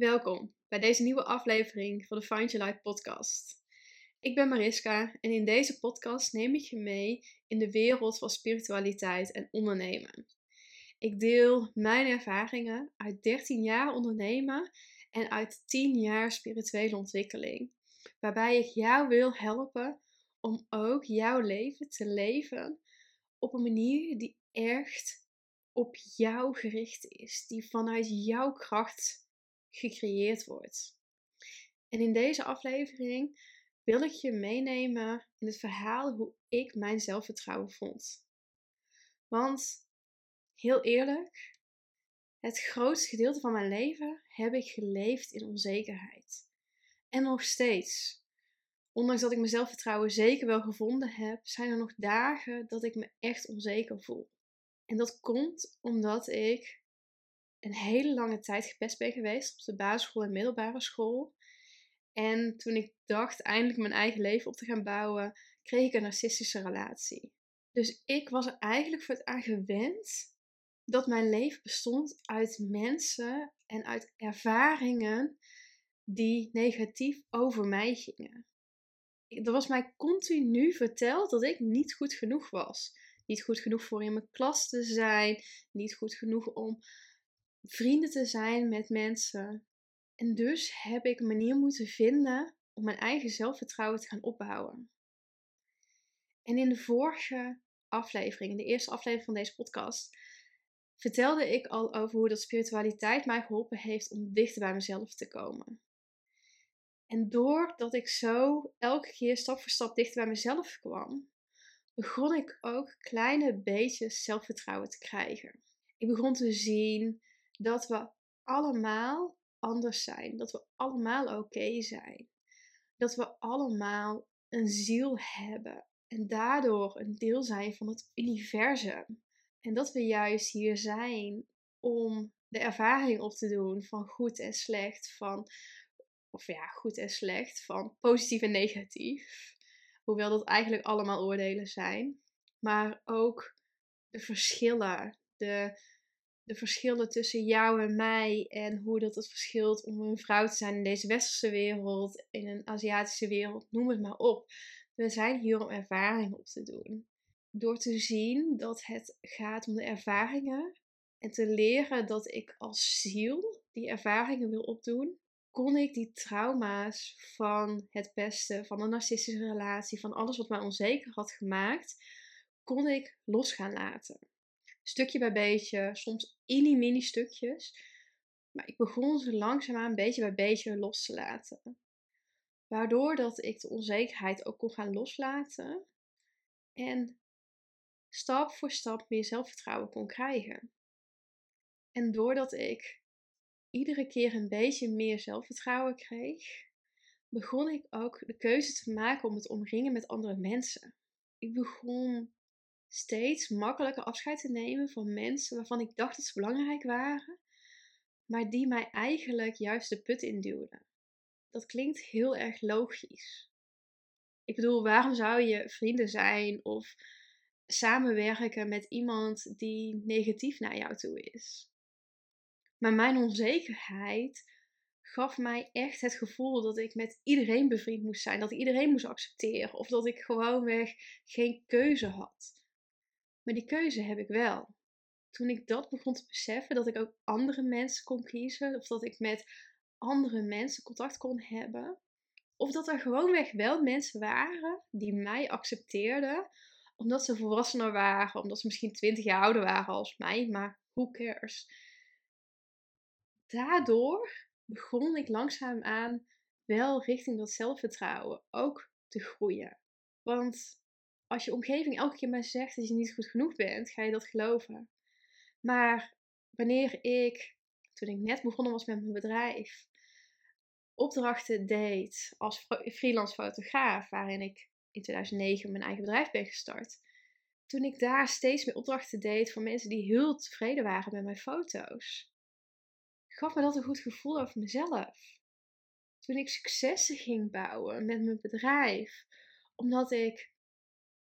Welkom bij deze nieuwe aflevering van de Find Your Life podcast. Ik ben Mariska en in deze podcast neem ik je mee in de wereld van spiritualiteit en ondernemen. Ik deel mijn ervaringen uit 13 jaar ondernemen en uit 10 jaar spirituele ontwikkeling, waarbij ik jou wil helpen om ook jouw leven te leven op een manier die echt op jou gericht is, die vanuit jouw kracht gecreëerd wordt. En in deze aflevering wil ik je meenemen in het verhaal hoe ik mijn zelfvertrouwen vond. Want heel eerlijk, het grootste gedeelte van mijn leven heb ik geleefd in onzekerheid. En nog steeds. Ondanks dat ik mijn zelfvertrouwen zeker wel gevonden heb, zijn er nog dagen dat ik me echt onzeker voel. En dat komt omdat ik een hele lange tijd gepest ben geweest op de basisschool en middelbare school. En toen ik dacht eindelijk mijn eigen leven op te gaan bouwen, kreeg ik een narcistische relatie. Dus ik was er eigenlijk voor het aan gewend dat mijn leven bestond uit mensen en uit ervaringen die negatief over mij gingen. Er was mij continu verteld dat ik niet goed genoeg was. Niet goed genoeg voor in mijn klas te zijn, niet goed genoeg om vrienden te zijn met mensen. En dus heb ik een manier moeten vinden om mijn eigen zelfvertrouwen te gaan opbouwen. En in de vorige aflevering, in de eerste aflevering van deze podcast, vertelde ik al over hoe dat spiritualiteit mij geholpen heeft om dichter bij mezelf te komen. En doordat ik zo elke keer stap voor stap dichter bij mezelf kwam, begon ik ook kleine beetjes zelfvertrouwen te krijgen. Ik begon te zien dat we allemaal anders zijn. Dat we allemaal oké zijn. Dat we allemaal een ziel hebben. En daardoor een deel zijn van het universum. En dat we juist hier zijn om de ervaring op te doen van goed en slecht. Van, of ja, goed en slecht. Van positief en negatief. Hoewel dat eigenlijk allemaal oordelen zijn. Maar ook de verschillen. De, de verschillen tussen jou en mij en hoe dat het verschilt om een vrouw te zijn in deze westerse wereld, in een Aziatische wereld, noem het maar op. We zijn hier om ervaringen op te doen. Door te zien dat het gaat om de ervaringen en te leren dat ik als ziel die ervaringen wil opdoen, kon ik die trauma's van het pesten, van een narcistische relatie, van alles wat mij onzeker had gemaakt, kon ik los gaan laten stukje bij beetje, soms mini mini stukjes. Maar ik begon ze langzaamaan beetje bij beetje los te laten. Waardoor dat ik de onzekerheid ook kon gaan loslaten. En stap voor stap meer zelfvertrouwen kon krijgen. En doordat ik iedere keer een beetje meer zelfvertrouwen kreeg, begon ik ook de keuze te maken om het omringen met andere mensen. Ik begon steeds makkelijker afscheid te nemen van mensen waarvan ik dacht dat ze belangrijk waren, maar die mij eigenlijk juist de put induwden. Dat klinkt heel erg logisch. Ik bedoel, waarom zou je vrienden zijn of samenwerken met iemand die negatief naar jou toe is? Maar mijn onzekerheid gaf mij echt het gevoel dat ik met iedereen bevriend moest zijn, dat ik iedereen moest accepteren of dat ik gewoonweg geen keuze had. Maar die keuze heb ik wel. Toen ik dat begon te beseffen, dat ik ook andere mensen kon kiezen, of dat ik met andere mensen contact kon hebben, of dat er gewoonweg wel mensen waren die mij accepteerden, omdat ze volwassener waren, omdat ze misschien 20 jaar ouder waren als mij, maar who cares? Daardoor begon ik langzaamaan wel richting dat zelfvertrouwen ook te groeien. Want als je omgeving elke keer maar zegt dat je niet goed genoeg bent, ga je dat geloven. Maar wanneer ik, toen ik net begonnen was met mijn bedrijf, opdrachten deed als freelance fotograaf, waarin ik in 2009 mijn eigen bedrijf ben gestart. Toen ik daar steeds meer opdrachten deed voor mensen die heel tevreden waren met mijn foto's, gaf me dat een goed gevoel over mezelf. Toen ik successen ging bouwen met mijn bedrijf, omdat ik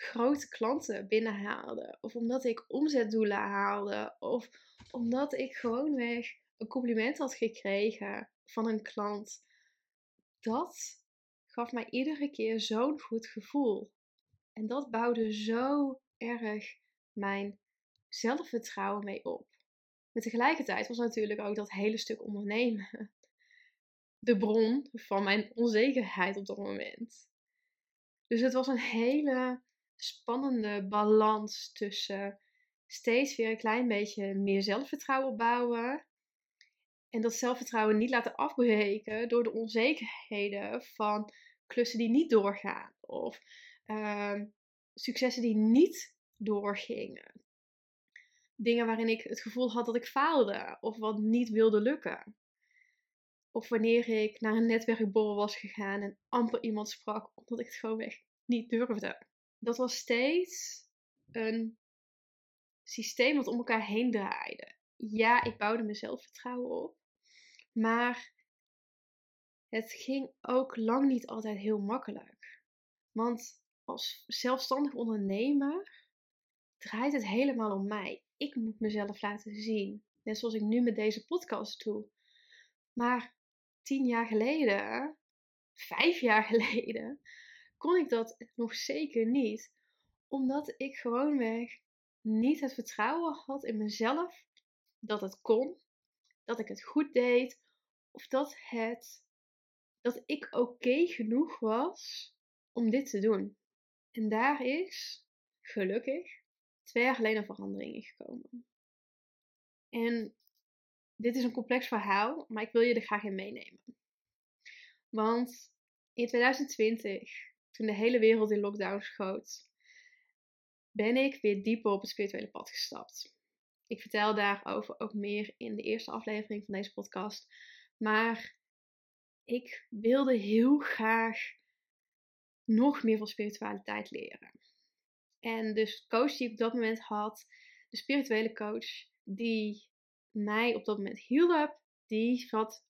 grote klanten binnenhaalde. Of omdat ik omzetdoelen haalde. Of omdat ik gewoonweg een compliment had gekregen van een klant, dat gaf mij iedere keer zo'n goed gevoel. En dat bouwde zo erg mijn zelfvertrouwen mee op. Maar tegelijkertijd was natuurlijk ook dat hele stuk ondernemen de bron van mijn onzekerheid op dat moment. Dus het was een hele spannende balans tussen steeds weer een klein beetje meer zelfvertrouwen opbouwen. En dat zelfvertrouwen niet laten afbreken door de onzekerheden van klussen die niet doorgaan. Of uh, successen die niet doorgingen. Dingen waarin ik het gevoel had dat ik faalde of wat niet wilde lukken. Of wanneer ik naar een netwerkborrel was gegaan en amper iemand sprak omdat ik het gewoon niet durfde. Dat was steeds een systeem wat om elkaar heen draaide. Ja, ik bouwde mijn zelfvertrouwen op. Maar het ging ook lang niet altijd heel makkelijk. Want als zelfstandig ondernemer draait het helemaal om mij. Ik moet mezelf laten zien. Net zoals ik nu met deze podcast doe. Maar tien jaar geleden, vijf jaar geleden, kon ik dat nog zeker niet. Omdat ik gewoonweg niet het vertrouwen had in mezelf dat het kon, dat ik het goed deed, of dat, het, dat ik oké genoeg was om dit te doen. En daar is, gelukkig, twee jaar geleden verandering in gekomen. En dit is een complex verhaal, maar ik wil je er graag in meenemen. Want in 2020, toen de hele wereld in lockdown schoot, ben ik weer dieper op het spirituele pad gestapt. Ik vertel daarover ook meer in de eerste aflevering van deze podcast. Maar ik wilde heel graag nog meer van spiritualiteit leren. En dus coach die ik op dat moment had, de spirituele coach die mij op dat moment hielp, die had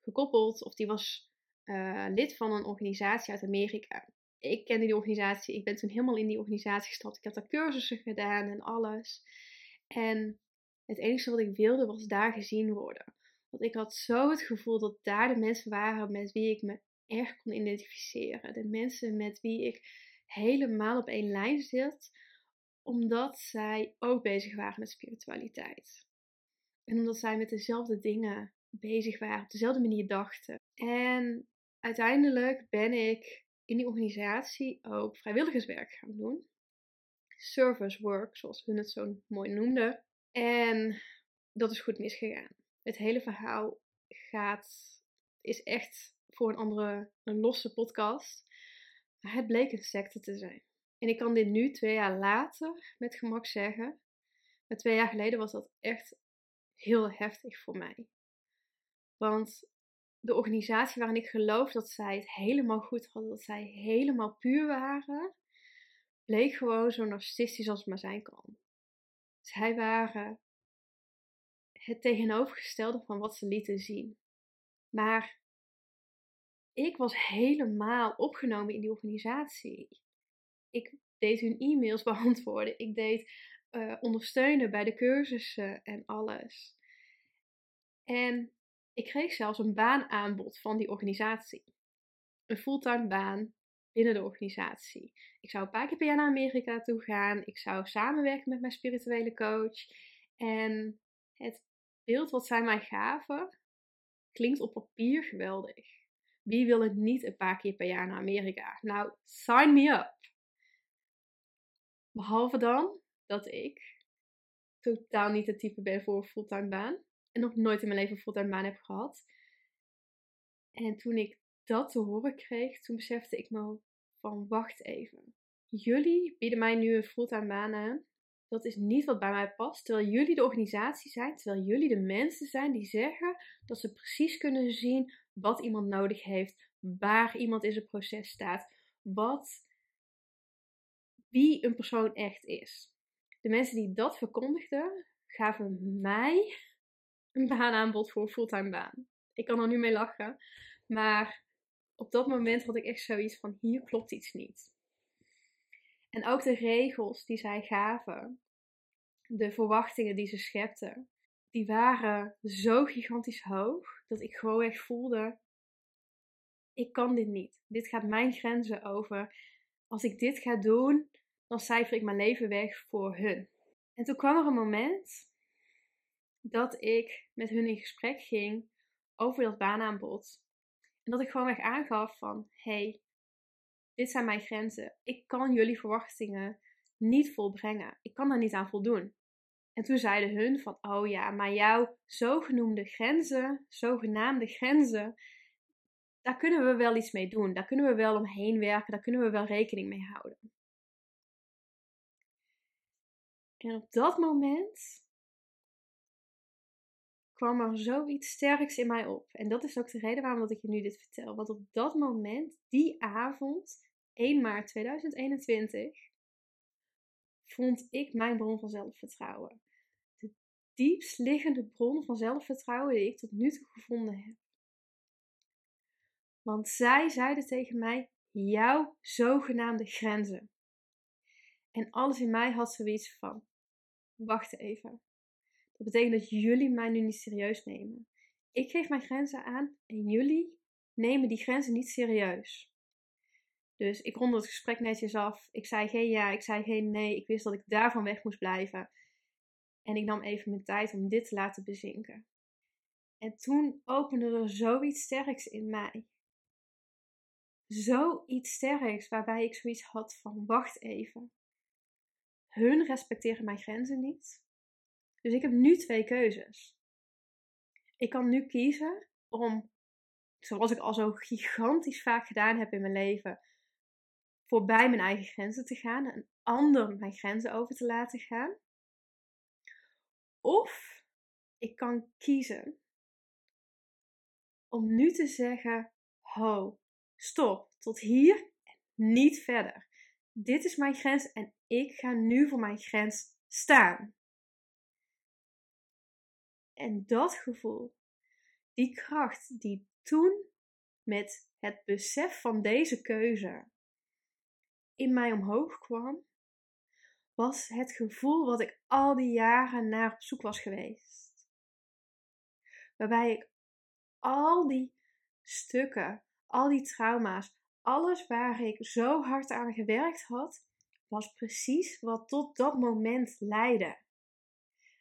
gekoppeld of die was uh, lid van een organisatie uit Amerika. Ik kende die organisatie, ik ben toen helemaal in die organisatie gestapt. Ik heb daar cursussen gedaan en alles. En het enige wat ik wilde was daar gezien worden. Want ik had zo het gevoel dat daar de mensen waren met wie ik me erg kon identificeren. De mensen met wie ik helemaal op één lijn zit, omdat zij ook bezig waren met spiritualiteit. En omdat zij met dezelfde dingen bezig waren, op dezelfde manier dachten. En uiteindelijk ben ik in die organisatie ook vrijwilligerswerk gaan doen. Service work, zoals hun het zo mooi noemden. En dat is goed misgegaan. Het hele verhaal gaat, is echt voor een andere, een losse podcast. Maar het bleek een secte te zijn. En ik kan dit nu, twee jaar later, met gemak zeggen. Maar twee jaar geleden was dat echt heel heftig voor mij. Want de organisatie waarin ik geloof dat zij het helemaal goed hadden, dat zij helemaal puur waren, bleek gewoon zo narcistisch als het maar zijn kan. Zij waren het tegenovergestelde van wat ze lieten zien. Maar ik was helemaal opgenomen in die organisatie. Ik deed hun e-mails beantwoorden. Ik deed uh, ondersteunen bij de cursussen en alles. En ik kreeg zelfs een baanaanbod van die organisatie. Een fulltime baan binnen de organisatie. Ik zou een paar keer per jaar naar Amerika toe gaan. Ik zou samenwerken met mijn spirituele coach. En het beeld wat zij mij gaven klinkt op papier geweldig. Wie wil het niet een paar keer per jaar naar Amerika? Nou, sign me up. Behalve dan dat ik totaal niet het type ben voor een fulltime baan en nog nooit in mijn leven een fulltime baan heb gehad. En toen ik dat te horen kreeg, toen besefte ik me van wacht even. Jullie bieden mij nu een fulltime baan aan. Dat is niet wat bij mij past. Terwijl jullie de organisatie zijn, terwijl jullie de mensen zijn die zeggen dat ze precies kunnen zien wat iemand nodig heeft, waar iemand in zijn proces staat, wat, wie een persoon echt is. De mensen die dat verkondigden, gaven mij een baanaanbod voor een fulltime baan. Ik kan er nu mee lachen. Maar op dat moment had ik echt zoiets van: hier klopt iets niet. En ook de regels die zij gaven, de verwachtingen die ze schepten, die waren zo gigantisch hoog dat ik gewoon echt voelde: ik kan dit niet. Dit gaat mijn grenzen over. Als ik dit ga doen, dan cijfer ik mijn leven weg voor hun. En toen kwam er een moment dat ik met hun in gesprek ging over dat baanaanbod. En dat ik gewoon weg aangaf van, hey, dit zijn mijn grenzen. Ik kan jullie verwachtingen niet volbrengen. Ik kan daar niet aan voldoen. En toen zeiden hun van, oh ja, maar jouw zogenoemde grenzen, zogenaamde grenzen, daar kunnen we wel iets mee doen. Daar kunnen we wel omheen werken. Daar kunnen we wel rekening mee houden. En op dat moment kwam er zoiets sterks in mij op. En dat is ook de reden waarom dat ik je nu dit vertel. Want op dat moment, die avond, 1 maart 2021, vond ik mijn bron van zelfvertrouwen. De diepst liggende bron van zelfvertrouwen die ik tot nu toe gevonden heb. Want zij zeiden tegen mij: jouw zogenaamde grenzen. En alles in mij had zoiets van: wacht even. Dat betekent dat jullie mij nu niet serieus nemen. Ik geef mijn grenzen aan en jullie nemen die grenzen niet serieus. Dus ik ronde het gesprek netjes af. Ik zei geen ja, ik zei geen nee. Ik wist dat ik daarvan weg moest blijven. En ik nam even mijn tijd om dit te laten bezinken. En toen opende er zoiets sterks in mij. Zoiets sterks waarbij ik zoiets had van wacht even. Hun respecteren mijn grenzen niet. Dus ik heb nu twee keuzes. Ik kan nu kiezen om, zoals ik al zo gigantisch vaak gedaan heb in mijn leven, voorbij mijn eigen grenzen te gaan en een ander mijn grenzen over te laten gaan. Of ik kan kiezen om nu te zeggen: Ho, stop, tot hier en niet verder. Dit is mijn grens en ik ga nu voor mijn grens staan. En dat gevoel, die kracht die toen met het besef van deze keuze in mij omhoog kwam, was het gevoel wat ik al die jaren naar op zoek was geweest. Waarbij ik al die stukken, al die trauma's, alles waar ik zo hard aan gewerkt had, was precies wat tot dat moment leidde.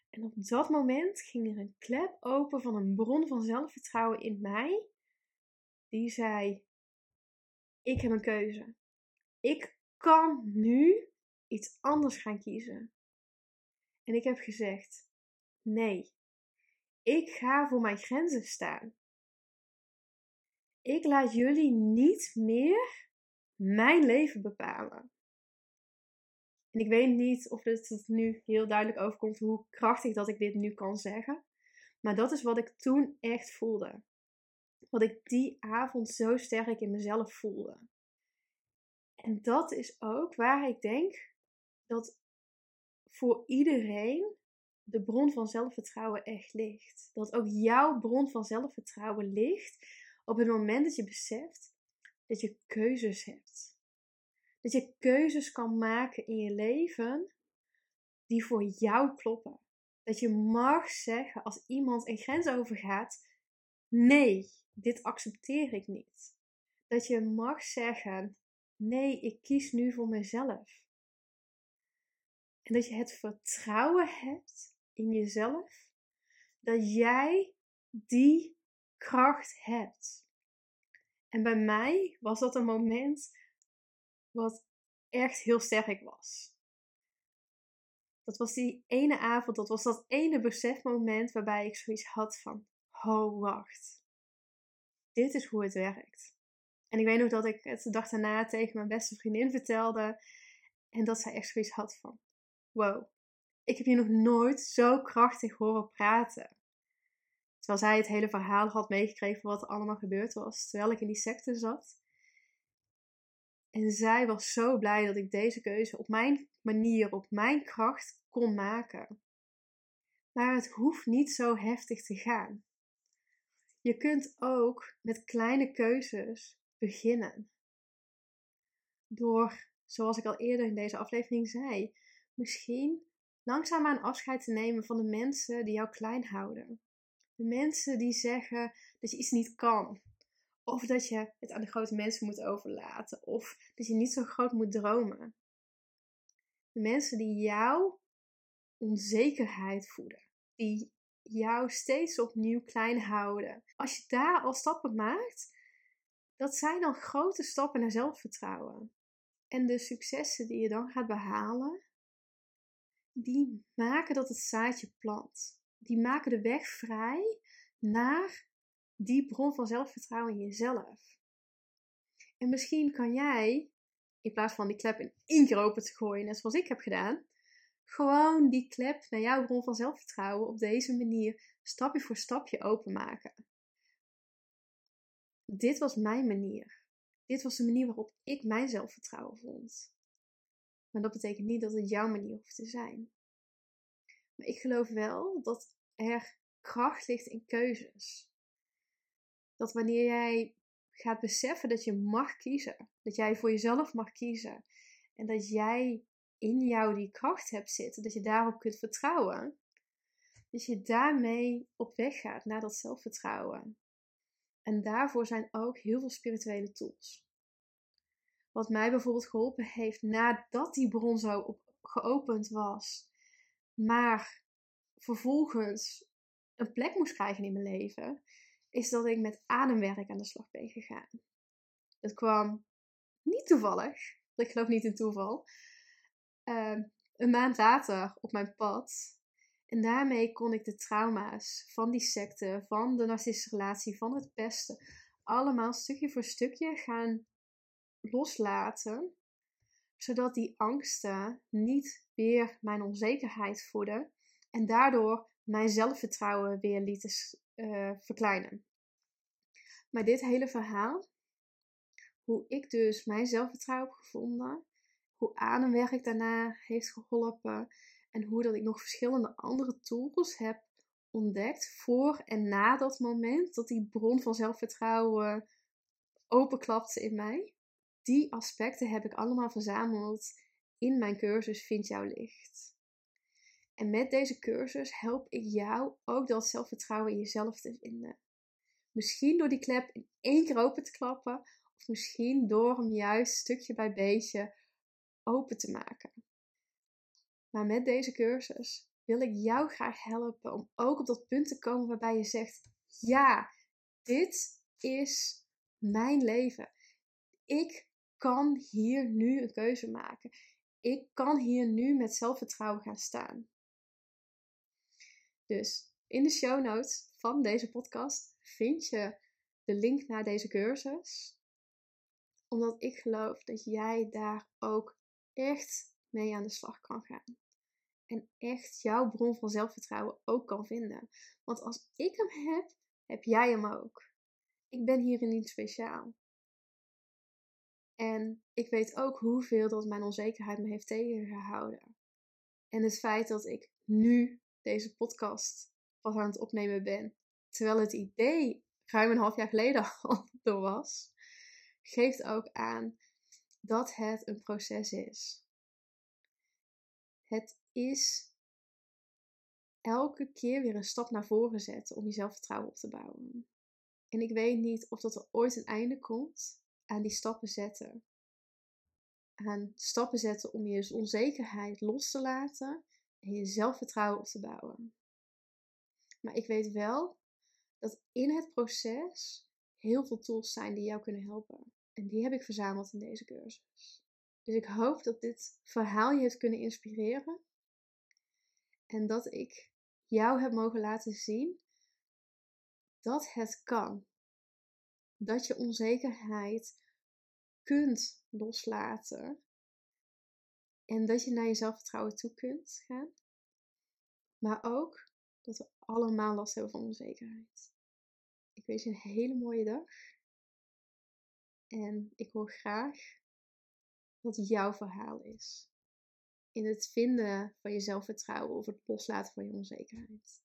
En op dat moment ging er een klep open van een bron van zelfvertrouwen in mij, die zei: Ik heb een keuze. Ik kan nu iets anders gaan kiezen. En ik heb gezegd: Nee, ik ga voor mijn grenzen staan. Ik laat jullie niet meer mijn leven bepalen. Ik weet niet of het nu heel duidelijk overkomt hoe krachtig dat ik dit nu kan zeggen. Maar dat is wat ik toen echt voelde. Wat ik die avond zo sterk in mezelf voelde. En dat is ook waar ik denk dat voor iedereen de bron van zelfvertrouwen echt ligt. Dat ook jouw bron van zelfvertrouwen ligt op het moment dat je beseft dat je keuzes hebt. Dat je keuzes kan maken in je leven die voor jou kloppen. Dat je mag zeggen als iemand een grens overgaat: nee, dit accepteer ik niet. Dat je mag zeggen: nee, ik kies nu voor mezelf. En dat je het vertrouwen hebt in jezelf dat jij die kracht hebt. En bij mij was dat een moment wat echt heel sterk was. Dat was die ene avond, dat was dat ene besefmoment waarbij ik zoiets had van, oh wacht, dit is hoe het werkt. En ik weet nog dat ik het de dag daarna tegen mijn beste vriendin vertelde en dat zij echt zoiets had van, wow, ik heb je nog nooit zo krachtig horen praten. Terwijl zij het hele verhaal had meegekregen wat er allemaal gebeurd was terwijl ik in die secte zat. En zij was zo blij dat ik deze keuze op mijn manier, op mijn kracht kon maken. Maar het hoeft niet zo heftig te gaan. Je kunt ook met kleine keuzes beginnen. Door, zoals ik al eerder in deze aflevering zei, misschien langzaamaan afscheid te nemen van de mensen die jou klein houden. De mensen die zeggen dat je iets niet kan. Of dat je het aan de grote mensen moet overlaten. Of dat je niet zo groot moet dromen. De mensen die jouw onzekerheid voeden. Die jou steeds opnieuw klein houden. Als je daar al stappen maakt, dat zijn dan grote stappen naar zelfvertrouwen. En de successen die je dan gaat behalen, die maken dat het zaadje plant. Die maken de weg vrij naar die bron van zelfvertrouwen in jezelf. En misschien kan jij, in plaats van die klep in één keer open te gooien, net zoals ik heb gedaan, gewoon die klep naar jouw bron van zelfvertrouwen op deze manier stapje voor stapje openmaken. Dit was mijn manier. Dit was de manier waarop ik mijn zelfvertrouwen vond. Maar dat betekent niet dat het jouw manier hoeft te zijn. Maar ik geloof wel dat er kracht ligt in keuzes. Dat wanneer jij gaat beseffen dat je mag kiezen, dat jij voor jezelf mag kiezen en dat jij in jou die kracht hebt zitten, dat je daarop kunt vertrouwen, dat je daarmee op weg gaat naar dat zelfvertrouwen. En daarvoor zijn ook heel veel spirituele tools. Wat mij bijvoorbeeld geholpen heeft nadat die bron zo geopend was, maar vervolgens een plek moest krijgen in mijn leven, is dat ik met ademwerk aan de slag ben gegaan. Het kwam niet toevallig, ik geloof niet in toeval, uh, een maand later op mijn pad. En daarmee kon ik de trauma's van die secte, van de narcistische relatie, van het pesten, allemaal stukje voor stukje gaan loslaten. Zodat die angsten niet weer mijn onzekerheid voeden en daardoor mijn zelfvertrouwen weer lieten uh, verkleinen. Maar dit hele verhaal, hoe ik dus mijn zelfvertrouwen heb gevonden, hoe ademwerk daarna heeft geholpen en hoe dat ik nog verschillende andere tools heb ontdekt voor en na dat moment dat die bron van zelfvertrouwen openklapte in mij. Die aspecten heb ik allemaal verzameld in mijn cursus Vind jouw licht. En met deze cursus help ik jou ook dat zelfvertrouwen in jezelf te vinden. Misschien door die klep in één keer open te klappen, of misschien door hem juist stukje bij beetje open te maken. Maar met deze cursus wil ik jou graag helpen om ook op dat punt te komen waarbij je zegt: Ja, dit is mijn leven. Ik kan hier nu een keuze maken. Ik kan hier nu met zelfvertrouwen gaan staan. Dus in de show notes van deze podcast vind je de link naar deze cursus. Omdat ik geloof dat jij daar ook echt mee aan de slag kan gaan. En echt jouw bron van zelfvertrouwen ook kan vinden. Want als ik hem heb, heb jij hem ook. Ik ben hierin niet speciaal. En ik weet ook hoeveel dat mijn onzekerheid me heeft tegengehouden. En het feit dat ik nu deze podcast pas aan het opnemen ben, terwijl het idee ruim een half jaar geleden al door was, geeft ook aan dat het een proces is. Het is elke keer weer een stap naar voren zetten om je zelfvertrouwen op te bouwen. En ik weet niet of dat er ooit een einde komt aan die stappen zetten. Aan stappen zetten om je onzekerheid los te laten en je zelfvertrouwen op te bouwen. Maar ik weet wel dat in het proces heel veel tools zijn die jou kunnen helpen. En die heb ik verzameld in deze cursus. Dus ik hoop dat dit verhaal je heeft kunnen inspireren. En dat ik jou heb mogen laten zien dat het kan. Dat je onzekerheid kunt loslaten. En dat je naar je zelfvertrouwen toe kunt gaan. Maar ook dat we allemaal last hebben van onzekerheid. Ik wens je een hele mooie dag. En ik hoor graag wat jouw verhaal is. In het vinden van je zelfvertrouwen of het loslaten van je onzekerheid.